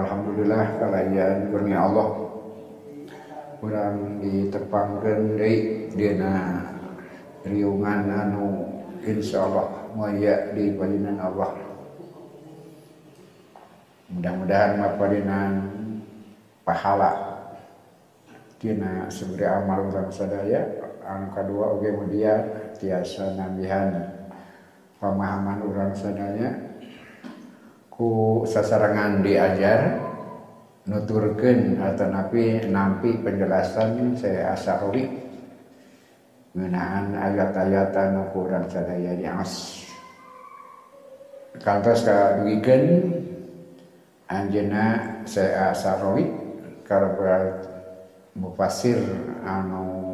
Alhamdulillah kalian kurnia Allah. Kurang ditepangkan deui dina riungan anu insyaallah moya di pajinan Allah. Mudah-mudahan mapadinan pahala. Tina seberi amal orang sadaya anu kedua oge mudia tiasa nambihan pemahaman orang sadaya. Ku sasarangan diajar nuturken atau napi nampi penjelasan saya asawi mengenaan ayat-ayatan ukuran sadaya di as kantos kadugikan anjena saya asawi kalau mufasir anu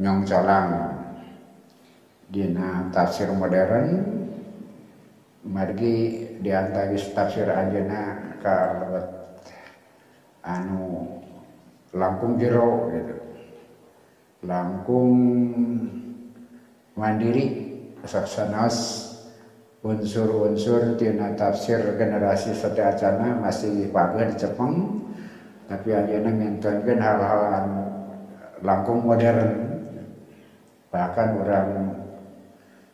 nyong calang. Dina tafsir modern. Margi di antara tafsir anjena ka anu langkung jero gitu. Langkung mandiri saksanas unsur-unsur tina tafsir generasi seteacana masih pagar Jepang. Tapi anjena ngentonkeun hal-hal anu langkung modern. Bahkan orang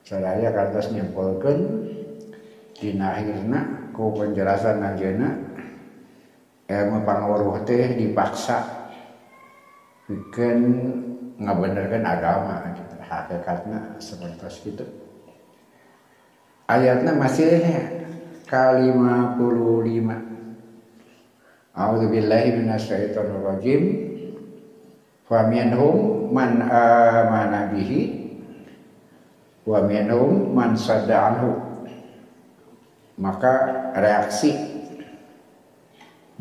saya kantos nyimpulkan dina akhirna ku penjelasan anjeuna ilmu pangawaruh teh dipaksa. Bikin ngabenerkan agama gitu hakikatnya seperti itu ayatnya masih kalima puluh lima. A'udzubillahi minasyaitonir rajim faminhum man amana bihi wa minhum man sadda anhu. Maka reaksi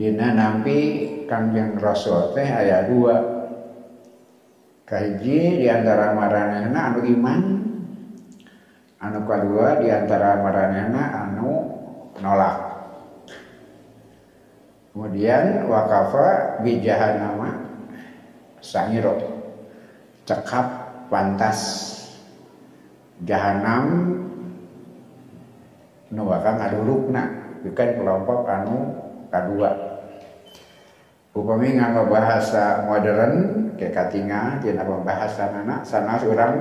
dina nampi kangjeng rasul teh aya dua. Kahiji di antara maranehna anu iman. Anu kedua di antara maranehna anu nolak. Kemudian wakafa nama sangiro. Cekap pantas. Jahanam nu bakal ngadulukna bukan kelompok anu kedua upami nganggo bahasa modern kayak katinga tina bahasa nana sana orang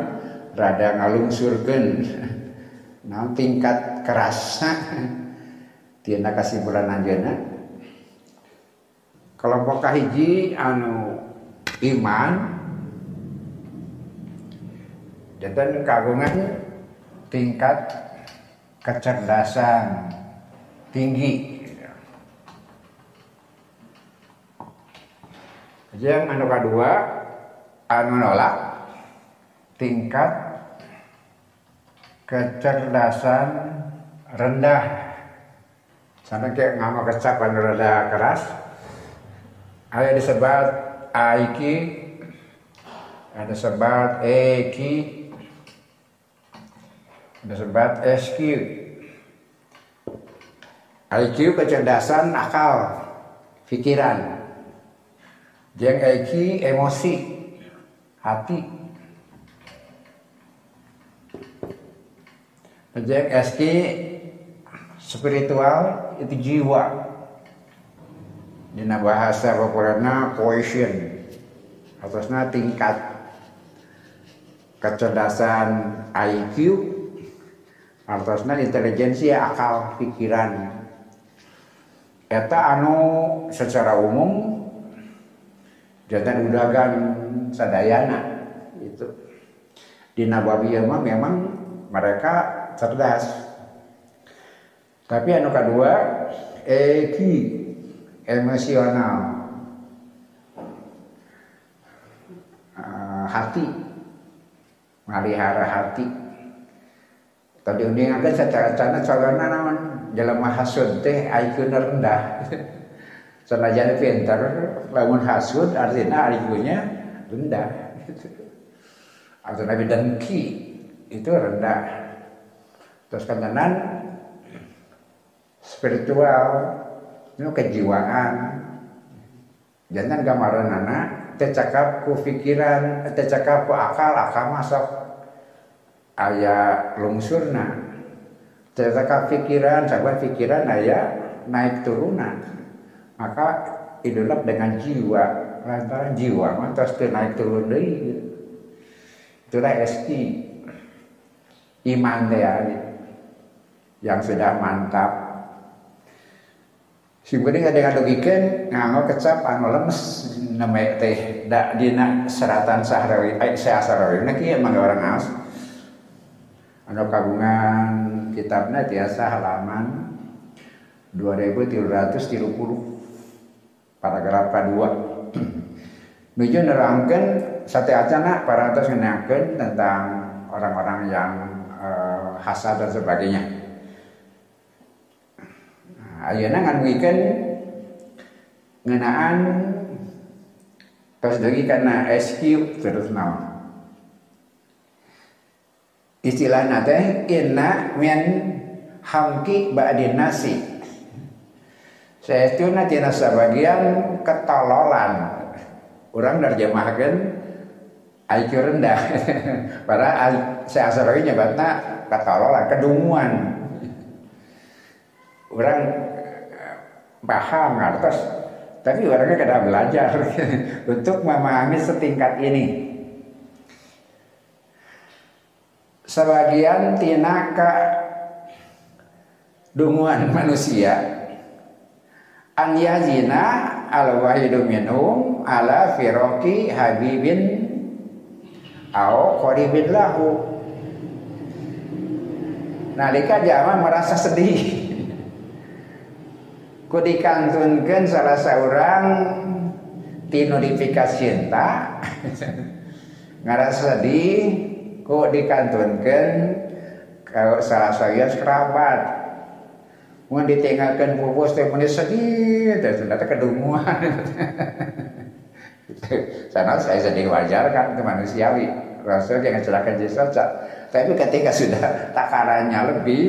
rada ngalungsurkeun. Nah tingkat kerasna tina kasimpulan anjeuna kelompok kahiji anu iman. Dan kagungan tingkat kecerdasan tinggi. Yang anu kedua anu nolak tingkat kecerdasan rendah. Sana kayak ngama kecap anu keras. Ada disebut IQ, ada disebut EQ, disebut SQ IQ kecerdasan akal pikiran jeng EQ emosi. Hati. Jeng SQ spiritual itu jiwa. Dina bahasa populerna cohesion atasnya tingkat. Kecerdasan IQ artosna intelijensi akal pikiran. Eta anu secara umum jantan udagan sadayana itu. Di Nabawiyah mah memang mereka cerdas. Tapi anu kedua eki emosional. Uh, hati. Melihara hati. Tadi akan secara cana calona naon? Jalan hasud teh IQ rendah jadi pintar lamun hasud artinya IQ-nya rendah. Atau nabi dengki itu rendah. Terus kangenan spiritual itu kejiwaan. Jangan gambaran anak tecakap ku pikiran tecakap ku akal akal masuk. Ayah lungsurna. Ternyata pikiran sahabat pikiran ayah naik turunan maka idolap dengan jiwa lantaran jiwa mah terus naik turun gitu. itulah SQ iman ya yang sudah mantap. Sibuknya nggak dengan logikan nganggo kecap anu lemes nama teh dak dina seratan sahrawi eh sahrawi nah kieu mangga orang aus anu kagungan kitabnya tiasa halaman 2330 paragraf kedua. Nuju nerangkan sate acana para atas ngenakeun tentang orang-orang yang uh, hasad dan sebagainya. Nah, ayeuna nganwikeun ngenaan terus lagi karena SQ terus naon istilah nate inna min hamki ba'din nasi saya itu nanti sebagian ketololan. Orang nerjemahkan IQ rendah para saya asal nyebutnya ketololan kedunguan. Orang eh, paham ngertos tapi orangnya kada belajar. Untuk memahami setingkat ini. Sebagian tinaka dunguan manusia an yazina al wahidu minhum ala firoki habibin au qaribin lahu. Nalika jama merasa sedih. Ku dikantunkeun salah seorang ti notifikasi cinta ngarasa sedih kok dikantunkan kalau salah saya kerabat mau ditinggalkan pupus teh sedih terus ternyata kedunguan. Sana saya sedih wajar kan itu manusiawi. Rasul jangan celaka Yesus tapi ketika sudah takarannya lebih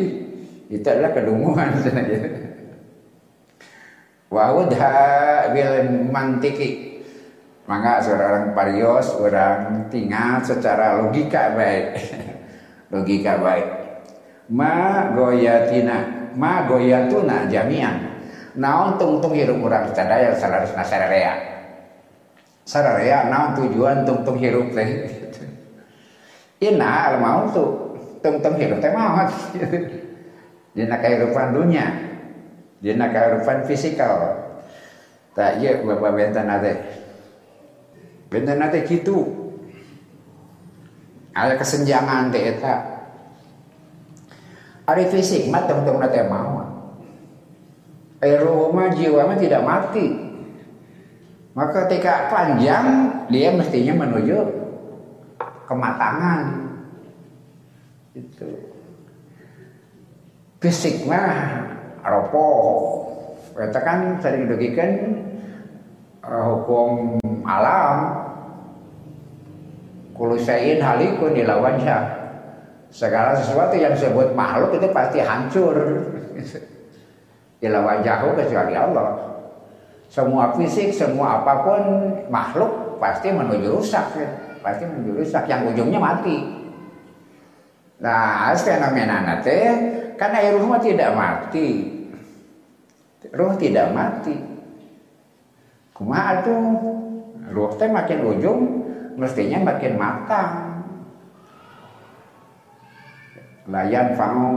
itu adalah kedunguan. Wahudha bil mantiki. Maka seorang parios orang tinggal secara logika baik. Logika baik. Ma goyatina ma goyatuna jamian naon tungtung hirup orang sadaya salarusna sararea? Sararea naon tujuan tungtung hirup teh? Ina al mau tuh tungtung hirup teh maot dina kehidupan dunia. Dina kehidupan fisikal. Tak iya bapak bentan teh Benda nate gitu. Ada kesenjangan teh eta. Ari fisik mah nate mau. Roh mah jiwa mah tidak mati. Maka ketika panjang dia mestinya menuju kematangan. Itu. Fisik mah ropoh. Kita kan sering dirugikan uh, hukum alam Kulu sayin halikun ilawan syah. Segala sesuatu yang disebut makhluk itu pasti hancur. Ilawan jahu kecuali Allah. Semua fisik, semua apa pun makhluk pasti menuju rusak. Ya. Pasti menuju rusak. Yang ujungnya mati. Nah, fenomena nate karena ruh mah tidak mati. Ruh tidak mati. Kumaha tuh? Ruh teh makin ujung mestinya makin matang layan fa'u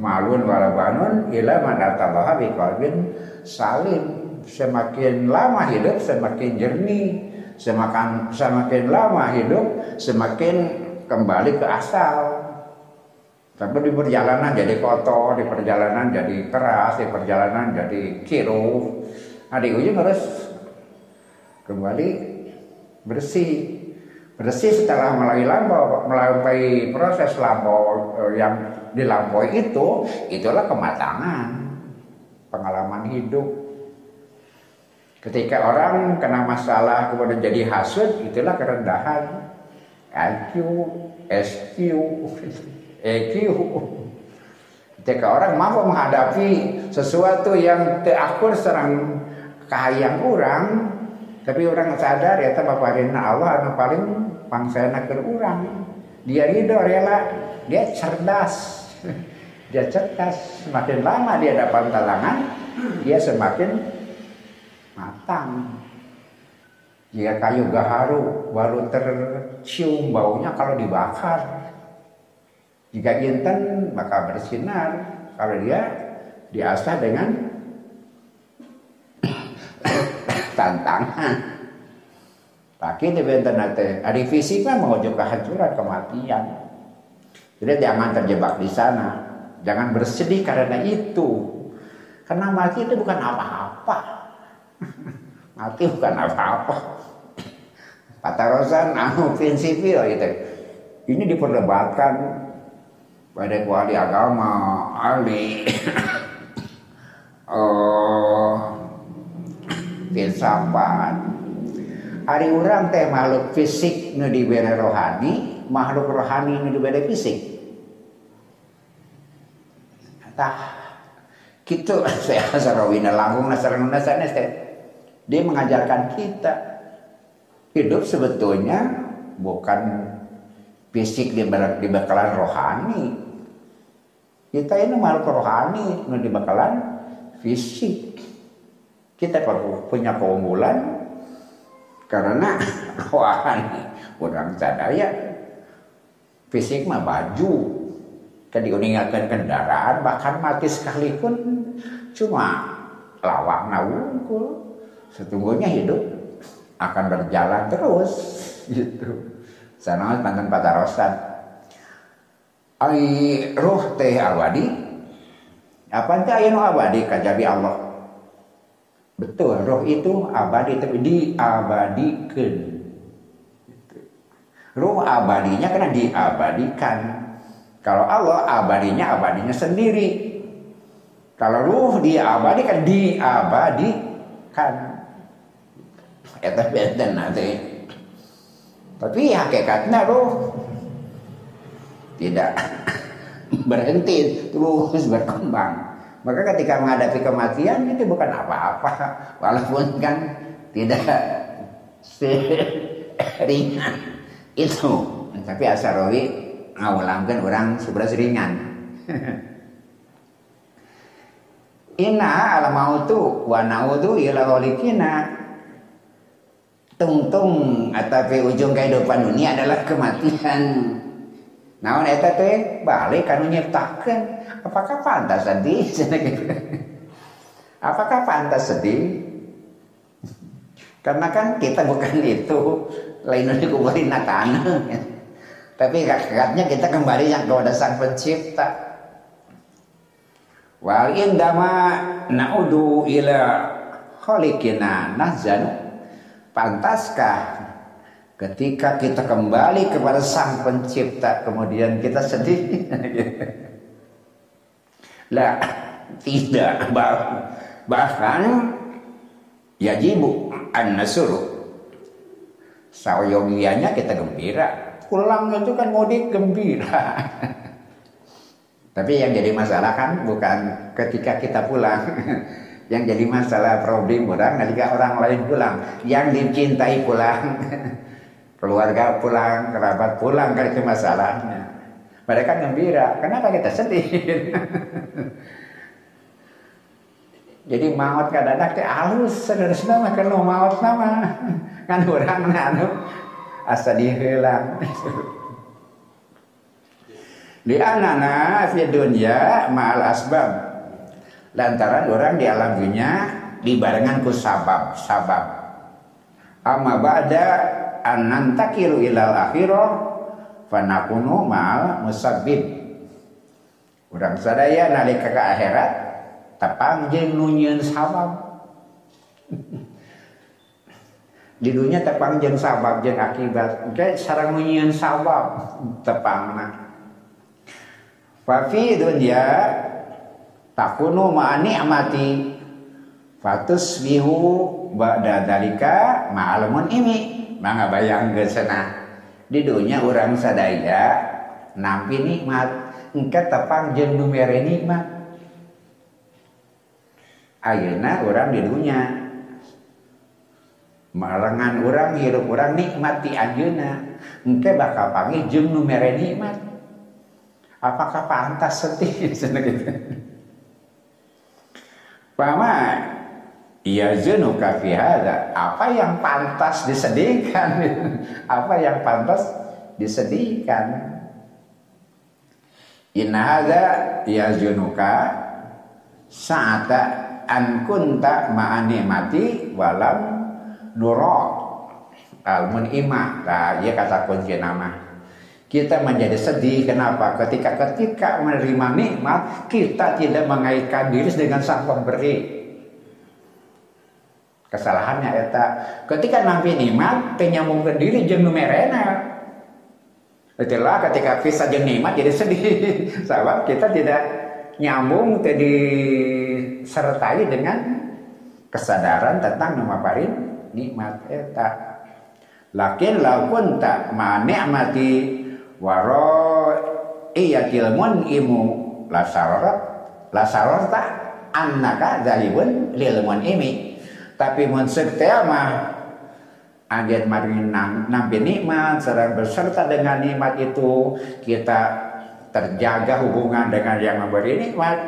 malun walabanun ila manatallaha biqalbin salim. Semakin lama hidup semakin jernih. Semakin semakin lama hidup semakin kembali ke asal. Tapi di perjalanan jadi kotor, di perjalanan jadi keras, di perjalanan jadi kiru. Nah di ujung harus kembali bersih bersih setelah melalui lampau melalui proses lampau eh, yang dilampaui itu itulah kematangan pengalaman hidup. Ketika orang kena masalah kemudian jadi hasud itulah kerendahan. IQ SQ EQ ketika orang mampu menghadapi sesuatu yang terakur serang kahayang orang tapi orang sadar ya paparina Allah anu paling pangsana ke orang dia ridho rela dia cerdas dia cerdas semakin lama dia dapat talangan dia semakin matang. Jika kayu gaharu baru tercium baunya kalau dibakar. Jika inten maka bersinar. Kalau dia diasah dengan tantangan. Tapi di nanti, ada fisik kan mengujuk kehancuran kematian. Jadi jangan terjebak di sana. Jangan bersedih karena itu. Karena mati itu bukan apa-apa. mati bukan apa-apa. Patarosan anu prinsipil gitu. Ini diperdebatkan pada kuali agama, ahli, oh, filsafat. Hari orang teh makhluk fisik nu diberi rohani, makhluk rohani nu diberi fisik. Tah, gitu saya sarawina langgung nasarana sanes teh. Dia mengajarkan kita hidup sebetulnya bukan fisik di, di bakalan rohani. Kita ini makhluk rohani, nu di bakalan fisik. Kita punya keunggulan karena rohani orang sadaya fisik mah baju. Kan diuningakan kendaraan bahkan mati sekalipun cuma lawak nawungkul. Setungguhnya hidup akan berjalan terus gitu. Sana mantan patarosan ai roh teh abadi apa teh aya abadi kajabi Allah betul roh itu abadi tapi diabadikan roh abadinya karena diabadikan kalau Allah abadinya abadinya sendiri. Kalau ruh dia abadi kan diabadikan. Eta benten nanti. Tapi hakikatnya ruh tidak berhenti terus berkembang. Maka ketika menghadapi kematian itu bukan apa-apa, walaupun kan tidak seringan itu. Tapi Asarowi ngawulamkan orang sebelas ringan Inna al mautu wa naudu ila walikina Tungtung atau ujung kehidupan dunia adalah kematian. Naon eta teh balik kanu nyiptakeun. Apakah pantas sedih? Apakah pantas sedih? Karena kan kita bukan itu lain dikuburin tanah. Tapi kakaknya kita kembali yang kepada sang pencipta. Wal indama na'udu ila khalikina nazan pantaskah ketika kita kembali kepada sang pencipta kemudian kita sedih lah tidak bahkan yajibu an nasuru sayogianya kita gembira pulang itu kan mudik gembira. Tapi yang jadi masalah kan bukan ketika kita pulang. yang jadi masalah problem orang ketika orang lain pulang. Yang dicintai pulang. Keluarga pulang, kerabat pulang kan itu masalahnya. Mereka gembira. Kenapa kita sedih? Jadi maut kadang-kadang teh halus sederhana kalau maut nama kan orang anu asa dihilang di anana fi dunya ma'al asbab lantaran orang di alam dunia dibarengan ku sabab sabab amma ba'da an nantakilu ilal akhirah fanakunu ma'al musabbib. Urang sadaya nalika ka akhirat tepang jeung nu sabab. Di dunia tepang jeng sabab jeng akibat. Oke sarang nunyian sabab tepang nah Fafi dunia takunu ma'ani amati fatus bihu ba'da dalika ma'alamun ini mangga bayang gesena di dunia orang sadaya nampi nikmat. Engke tepang jeng numere nikmat. Ayeuna orang di dunia marangan orang hidup orang nikmati anjuna engke bakal panggil jeung nu mere nikmat. Apakah pantas sedih? Gitu. Pama Ya zunuka fi Apa yang pantas disedihkan? apa yang pantas disedihkan? Hadza ya zunuka sa'ata an kunta ma'ani mati walam nurok al munima. Nah, ia kata kunci nama. Kita menjadi sedih kenapa? Ketika ketika menerima nikmat kita tidak mengaitkan diri dengan sang pemberi. Kesalahannya eta ketika nampi nikmat ke diri jeung numerena. Itulah ketika bisa jeung nikmat jadi sedih. Sebab kita tidak nyambung tidak disertai dengan kesadaran tentang nama parin nikmat eta. Lakin laukun tak ma ni'mati waro iya kilmun imu la sarorot la sarorta annaka zalibun lilmun imi tapi mun setel mah Anjen mari nampi nikmat serang berserta dengan nikmat itu kita terjaga hubungan dengan yang memberi nikmat.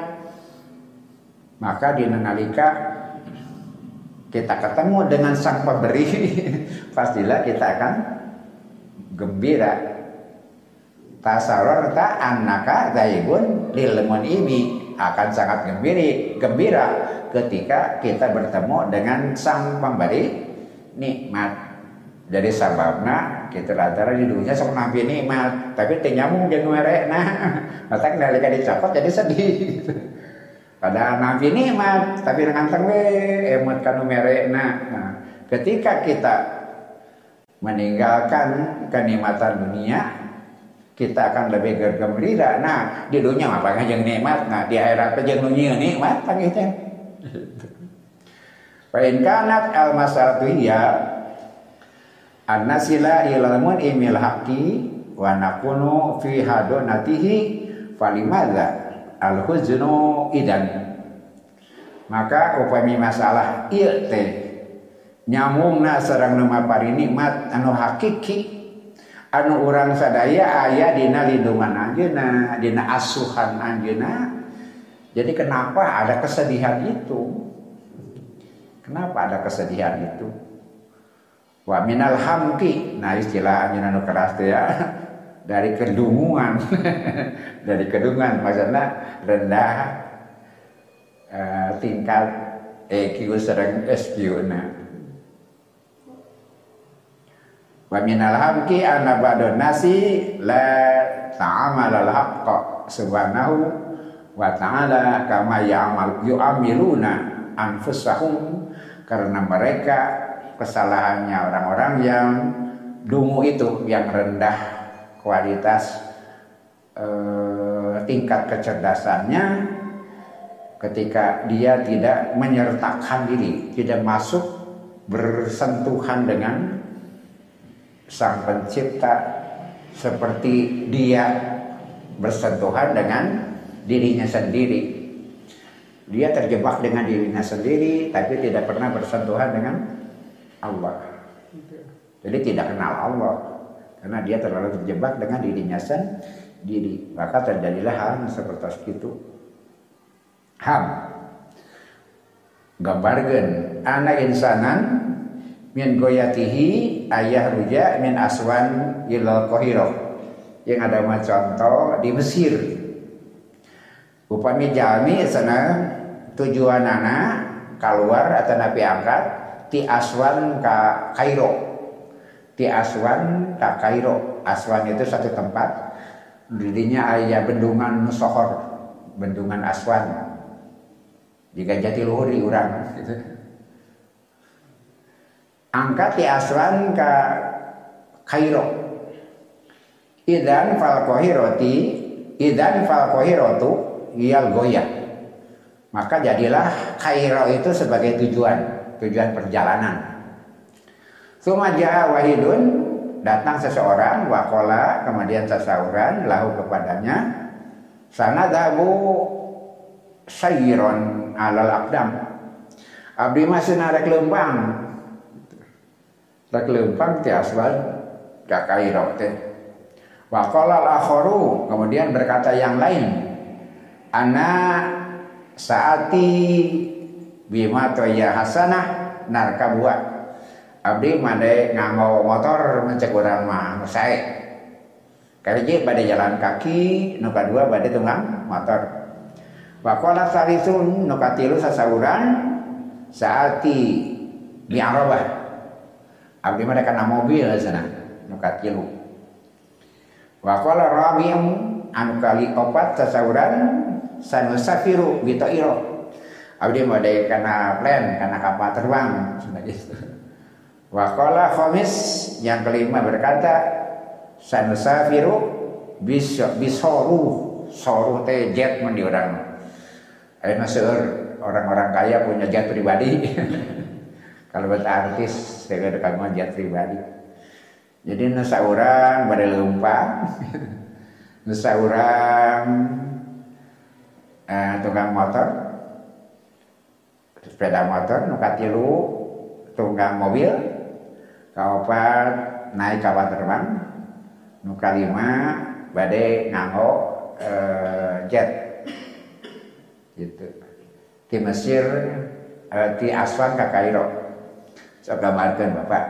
Maka di nalika kita ketemu dengan sang pemberi pastilah kita akan gembira. Tasaror ta annaka zaibun lil ini akan sangat gembira gembira ketika kita bertemu dengan sang pemberi nikmat. Jadi sababna kita lantaran di dunia sok nabi nikmat. Tapi nyambung jeung nah. Mata kendalika dicopot jadi sedih. Pada nabi nikmat tapi dengan we emot kanu nah ketika kita meninggalkan kenikmatan dunia kita akan lebih gembira. Nah, di dunia apa yang nikmat, nah di akhirat aja dunia nikmat? Kan gitu. Fa in kanat al masalatu hiya annasila ilal imil haqqi wa nakunu fi hadonatihi falimadza al huznu idan? Maka upami masalah ieu teh. Nyamungna sareng nama pari nikmat anu hakiki anu orang sadaya ayah dina lindungan anjena dina asuhan anjena jadi kenapa ada kesedihan itu? Kenapa ada kesedihan itu? Wa minal hamki. Nah istilah anjena anu keras ya. Dari kedunguan. Dari kedungan maksudnya rendah uh, tingkat EQ sering SQ nah Wa minal hamki anna ba'da nasi la ta'amala al-haqqa subhanahu wa ta'ala kama ya'mal yu'amiluna anfusahum karena mereka kesalahannya orang-orang yang dungu itu yang rendah kualitas eh, tingkat kecerdasannya ketika dia tidak menyertakan diri tidak masuk bersentuhan dengan sang pencipta seperti dia bersentuhan dengan dirinya sendiri. Dia terjebak dengan dirinya sendiri tapi tidak pernah bersentuhan dengan Allah. Jadi tidak kenal Allah karena dia terlalu terjebak dengan dirinya sendiri. Maka terjadilah hal seperti itu. Ham gambarkan anak insanan min goyatihi ayah ruja min aswan ilal kohiro yang ada contoh di Mesir. Upami jami sana tujuan anak keluar atau nabi angkat ti aswan ka Kairo. Ti aswan ka Kairo. Aswan itu satu tempat. Dirinya ayah bendungan sohor bendungan aswan. Jika jati luhuri orang gitu angkat di aswan ke Kairo idan fal kohiroti idan fal kohirotu iyal goya maka jadilah Kairo itu sebagai tujuan tujuan perjalanan. Sumaja wahidun datang seseorang wakola kemudian sesauran lahu kepadanya sana dabu sayron alal akdam abdi masih narek lembang Lek lempang ti aswad ka Kairo teh. Wa qala al-akharu kemudian berkata yang lain, ana saati bima toya hasanah narkabua abdi made nganggo motor mencek urang mah sae. Kariji pada jalan kaki nu kadua pada tunggang motor. Wa qala salisun nu katilu sasauran saati di Arabah abdi mah kana mobil sana nu katilu wa qala rabi'un anu kali opat sasauran sanusafiru bitairo abdi mode karena plan karena kapal terbang gitu. Wakola khomis yang kelima berkata sanusafiru bis bisoru soru teh jet mandi orang. Ayo seur orang-orang kaya punya jet pribadi. Kalau buat artis saya kamu jet pribadi. Jadi nusa orang pada lempang nusa orang eh, tukang motor. Sepeda motor nu katilu tunggang mobil. Kaopat naik kapal terbang. Nu kalima bade nganggo uh, jet. Gitu. Di Mesir uh, di Aswan ke Kairo sok gambarkeun Bapak.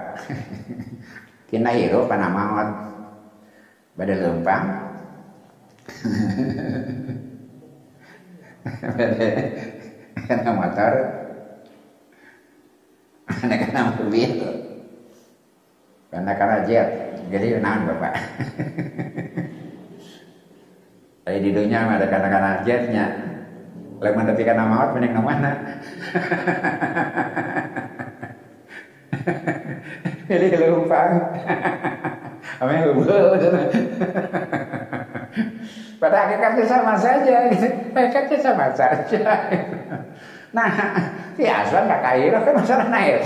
Di Nairo Panama bade lempang. Bade karena motor. Anak-anak mobil. Karena karena jet. Jadi nahan bapak? Tapi di dunia ada karena-karena jetnya. Lewat tapi karena maut mending mana Jadi lumpang. Apa yang hubul Pada hakikatnya sama saja. Hakikatnya sama saja. Nah si Aswan gak kaya kan masalah naik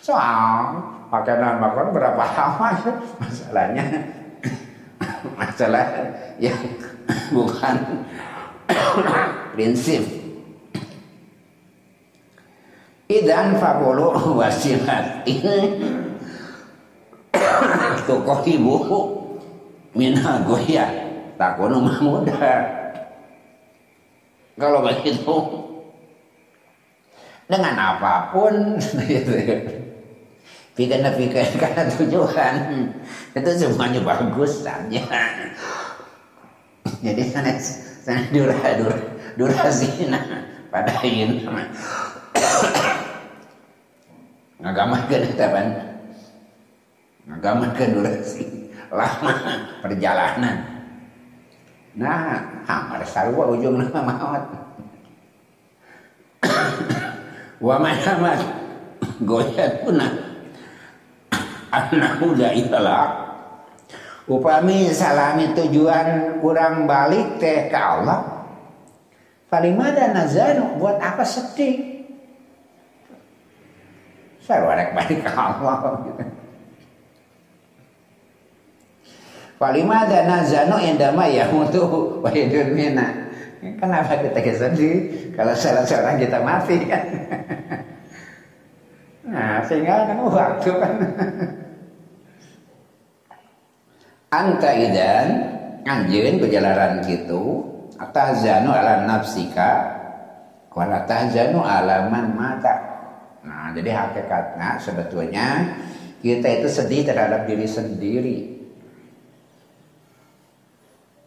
soal makanan makan berapa lama? Masalahnya masalah yang bukan prinsip idan fabulu wasilat. Ini tokoh ibu minha goya. Takunu muda kalau begitu dengan apa pun pikirnya pikir karena tujuan. Itu semuanya bagus saja jadi sana sana dura dura durasi nah pada ini ngagamakan taban ngagamakan durasi. Lama perjalanan. Nah hamar sarwa ujung nama maut wa mahamat goyat punah annahu la ilah upami salami tujuan kurang balik teh ke Allah. Falimada nazanu buat apa sedih saya balik balik ke Allah Falimada nazanu indama yamutu wa yadun mina Kenapa kita sedih kalau salah seorang kita mati kan? Nah, sehingga kan waktu kan. Anta idan anjeun kejalaran gitu atahzanu ala nafsika wala tahzanu ala man mata. Nah, jadi hakikatnya sebetulnya kita itu sedih terhadap diri sendiri.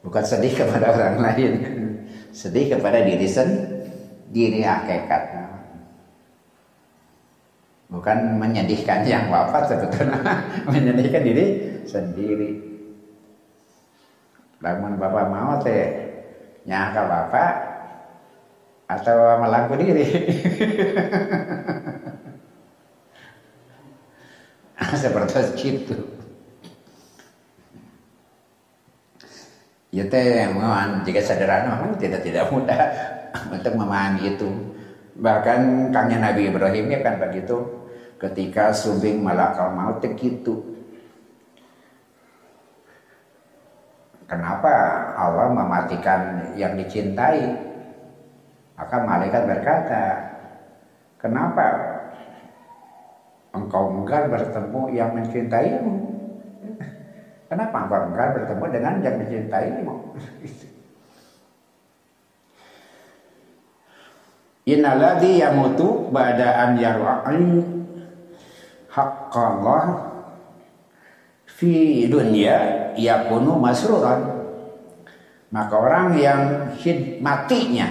Bukan sedih kepada orang lain. Sedih kepada diri sendiri hakikatnya. Bukan menyedihkan yang wafat sebetulnya menyedihkan diri sendiri. Bangun bapak mau teh nyangka bapak atau melangku diri seperti itu Ya teh memang jika sederhana memang tidak tidak mudah untuk memahami itu. Bahkan kangnya Nabi Ibrahim ya kan begitu ketika sumbing malakal maut begitu. Kenapa Allah mematikan yang dicintai? Maka malaikat berkata, kenapa engkau enggan bertemu yang mencintaimu? Kenapa engkau enggan bertemu dengan yang dicintaimu? Innalladzi yamutu ba'da an yarwa'i haqqallah fi dunya yakunu masruran. Maka orang yang matinya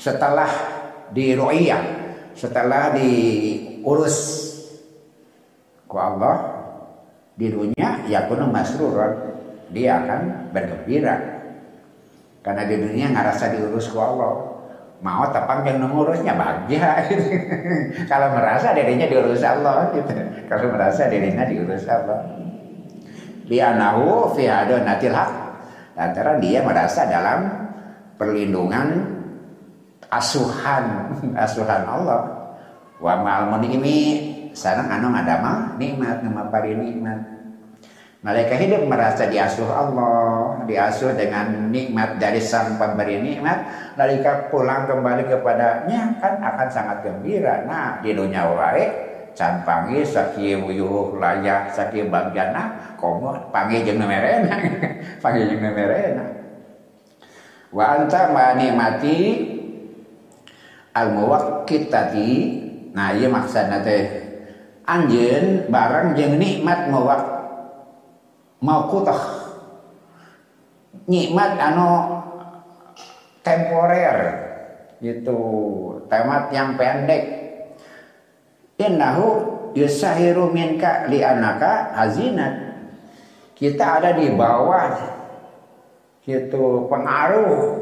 setelah di ru'iyah, setelah diurus ku Allah di dunia yakunu masruran, dia akan bergembira. Karena di dunia ngerasa diurus ku Allah. Mau tapang yang mengurusnya bahagia. Kalau merasa dirinya diurus Allah gitu. Kalau merasa dirinya diurus Allah. Lianahu fi natil haq. Lantaran dia merasa dalam perlindungan asuhan asuhan Allah. Wa ma'al sareng anu ngadamel nikmat nama pari nikmat Malaikat hidup merasa diasuh Allah, diasuh dengan nikmat dari sang pemberi nikmat. Malaikat pulang kembali kepadanya kan akan sangat gembira. Nah di dunia wae can panggil sakieu wuyuh layak sakieu bagjana komo panggil jeung merena panggil jeung merena wa anta ma nikmati al muwaqqitati nah ieu maksudna teh anjeun barang jeung nikmat muwaq mau kutah nikmat anu temporer gitu. Temat yang pendek. Innahu yusahiru minka li anaka hazinat kita ada di bawah gitu pengaruh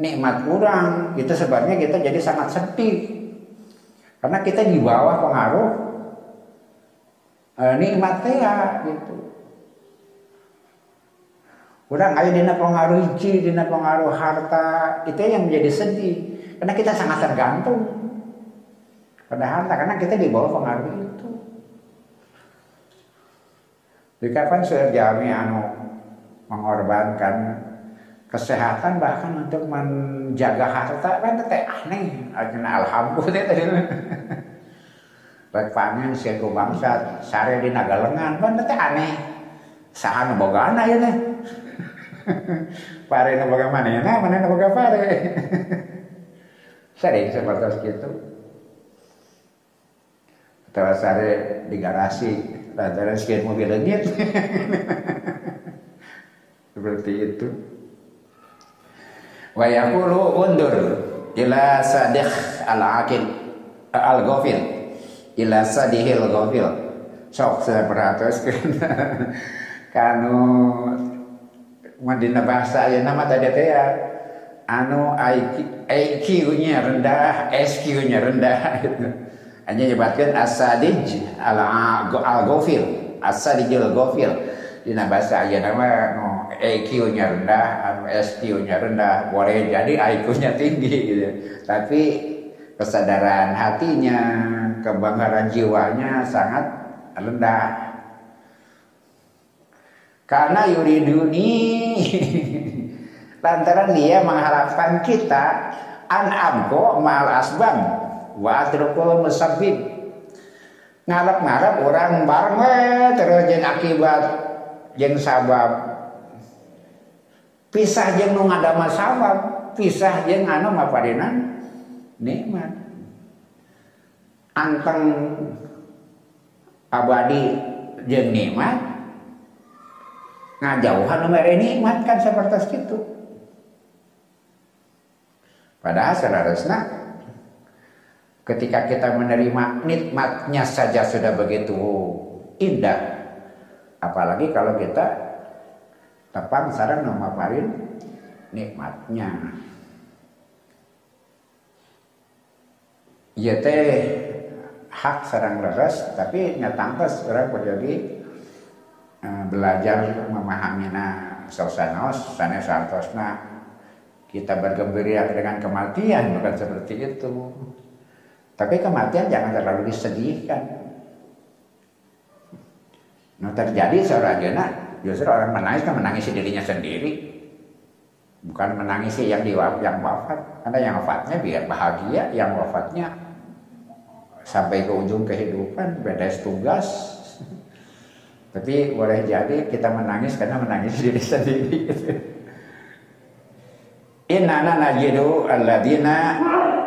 nikmat kurang itu sebabnya kita jadi sangat sedih karena kita di bawah pengaruh eh, nikmat ya gitu Kurang ayo dina pengaruh hiji, dina pengaruh harta, itu yang menjadi sedih. Karena kita sangat tergantung pada harta, karena kita di bawah pengaruh itu. Jika kan sudah jami anu mengorbankan kesehatan bahkan untuk menjaga harta kan teh aneh. Akhirnya alhamdulillah tadi baik panen sih bangsa sare di nagalengan kan teh aneh. Sahan bogana ya teh. Pare na baga mana na mana na baga pare. Sering seperti itu atau sare di garasi lantaran sekian mobil lengit. Seperti itu wa yaqulu undur. Ila sadiq al aqil al ghafil ila sadihil ghafil. Sok perhatikan kanu Madinah bahasa ya nama tadi teh ya. Anu IQ-nya rendah, SQ-nya rendah. Hanya nyebatkan asadij al al-ghafil, asadijul ghafil. Di bahasa ya nama anu IQ-nya rendah, anu SQ-nya rendah, boleh jadi IQ-nya tinggi gitu. Tapi kesadaran hatinya, kebanggaran jiwanya sangat rendah. Karena yuriduni lantaran dia mengharapkan kita an abgo mal asbab wa atrukul musabbib. Ngarep-ngarep orang bareng terus jeng akibat jeng sabab pisah jeng nu ngadama sabab pisah jeng anu maparinan nikmat. Anteng abadi jeng nikmat ngajauhan nomor nikmat kan seperti itu padahal seharusnya ketika kita menerima nikmatnya saja sudah begitu indah apalagi kalau kita tepang sarang parin nikmatnya. Ya teh hak sarang leres tapi nyatangkas orang menjadi Eh, belajar memahami nah sosanos sana santosna kita bergembira dengan kematian bukan seperti itu. Tapi kematian jangan terlalu disedihkan nah terjadi seorang jena justru orang menangis kan menangisi dirinya sendiri bukan menangisi yang di yang wafat karena yang wafatnya biar bahagia yang wafatnya sampai ke ujung kehidupan beres tugas tapi boleh jadi kita menangis karena menangis diri sendiri. Gitu. Inna najidu alladzina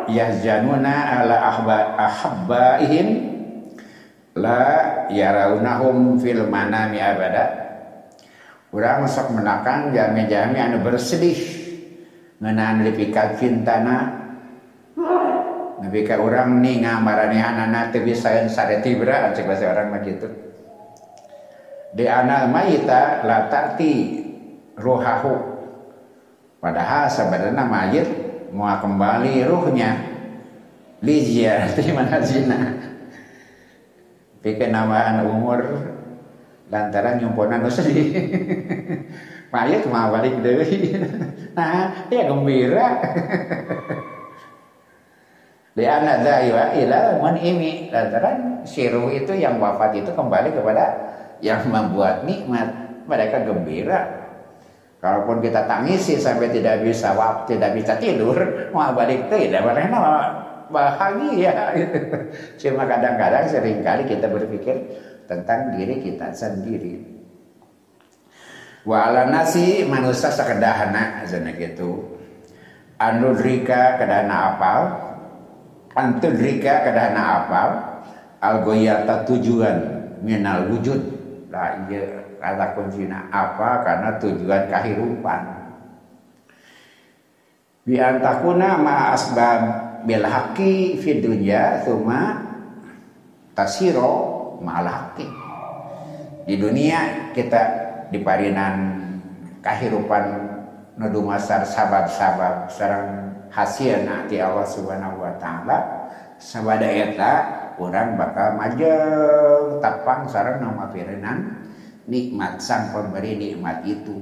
yahjanuna ala ahba ahabbaihim la yaraunahum fil manami abada urang sok menakan jami-jami anu bersedih ngeunaan lipika cintana Nabi ka orang nih ngamarani anak teu bisa sareti bra cek bahasa orang mah gitu. Di anak mayita la ta'ti ruhahu Padahal sebenarnya mayit mau kembali ruhnya di mana zina. Pikir umur lantaran nyumponan sedih. mayit mau balik deui. Nah, ya gembira. Di anak daiwa ila ini lantaran siruh itu yang wafat itu kembali kepada yang membuat nikmat mereka gembira Kalaupun kita tangisi sampai tidak bisa waktu, tidak bisa tidur, mau balik tidak karena bahagia. Cuma kadang-kadang sering kali kita berpikir tentang diri kita sendiri. Wa ala nasi manusia sekedahana zona gitu. Anudrika kedana apal, antudrika kedana apal, algoyata tujuan minal wujud. Lah iya kata kuncinya apa karena tujuan kehidupan bi antakuna ma asbab bil haqi fi dunya tasiro ma'al haqi di dunia kita diparinan kehidupan nudu masar sabab-sabab sarang hasil nanti Allah subhanahu wa ta'ala sabada eta orang bakal majeng tapang sarang nama pirinan nikmat sang pemberi nikmat itu.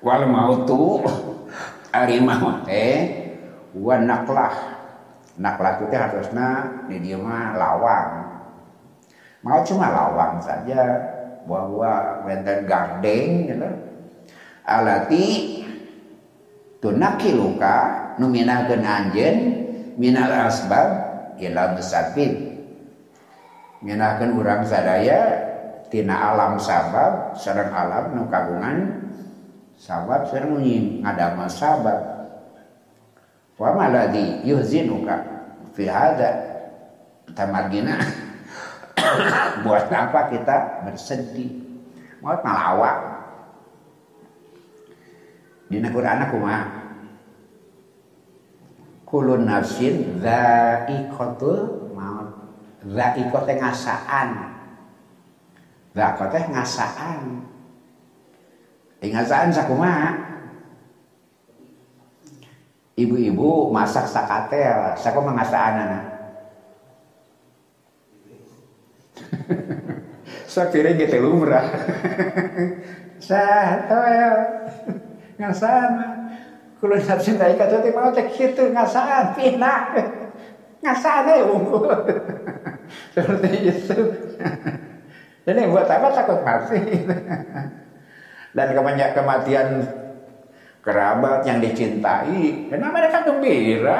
Wal mautu ari maut wa naklah. Naklah itu harusna di dia mah lawang mau cuma lawang saja bahwa benten gardeng gitu. Alati tunakiluka numinakeun anjeun minal asbab ila musafir minahkeun urang sadaya tina alam sabab sareng alam nu kagungan sabab sareng ngadama sabab. Wa maladi yuhzinuka fi hada tamargina buat apa kita bersedih mau ngalawak dina Quran aku mah kulun nafsin dha'iqatul maut dha'iqat ngasaan teh ngasaan. Eh ngasaan sakumaha? Ibu-ibu masak sakatel, saku mengasaan anak. Saya kira gitu lumrah. Sah, toel, ngasaan. Kulo nafsin dari kata teh mau teh kitu ngasaan, pina. Ngasaan ya unggul. Seperti itu. Jadi buat apa takut mati? Dan kebanyak kematian kerabat yang dicintai, kenapa mereka gembira?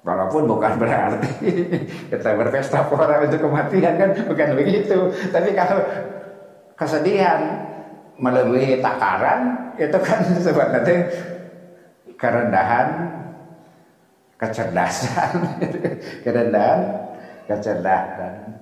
Walaupun bukan berarti kita berpesta pora untuk kematian kan bukan begitu. Tapi kalau kesedihan melebihi takaran itu kan sebenarnya kerendahan kecerdasan kerendahan kecerdasan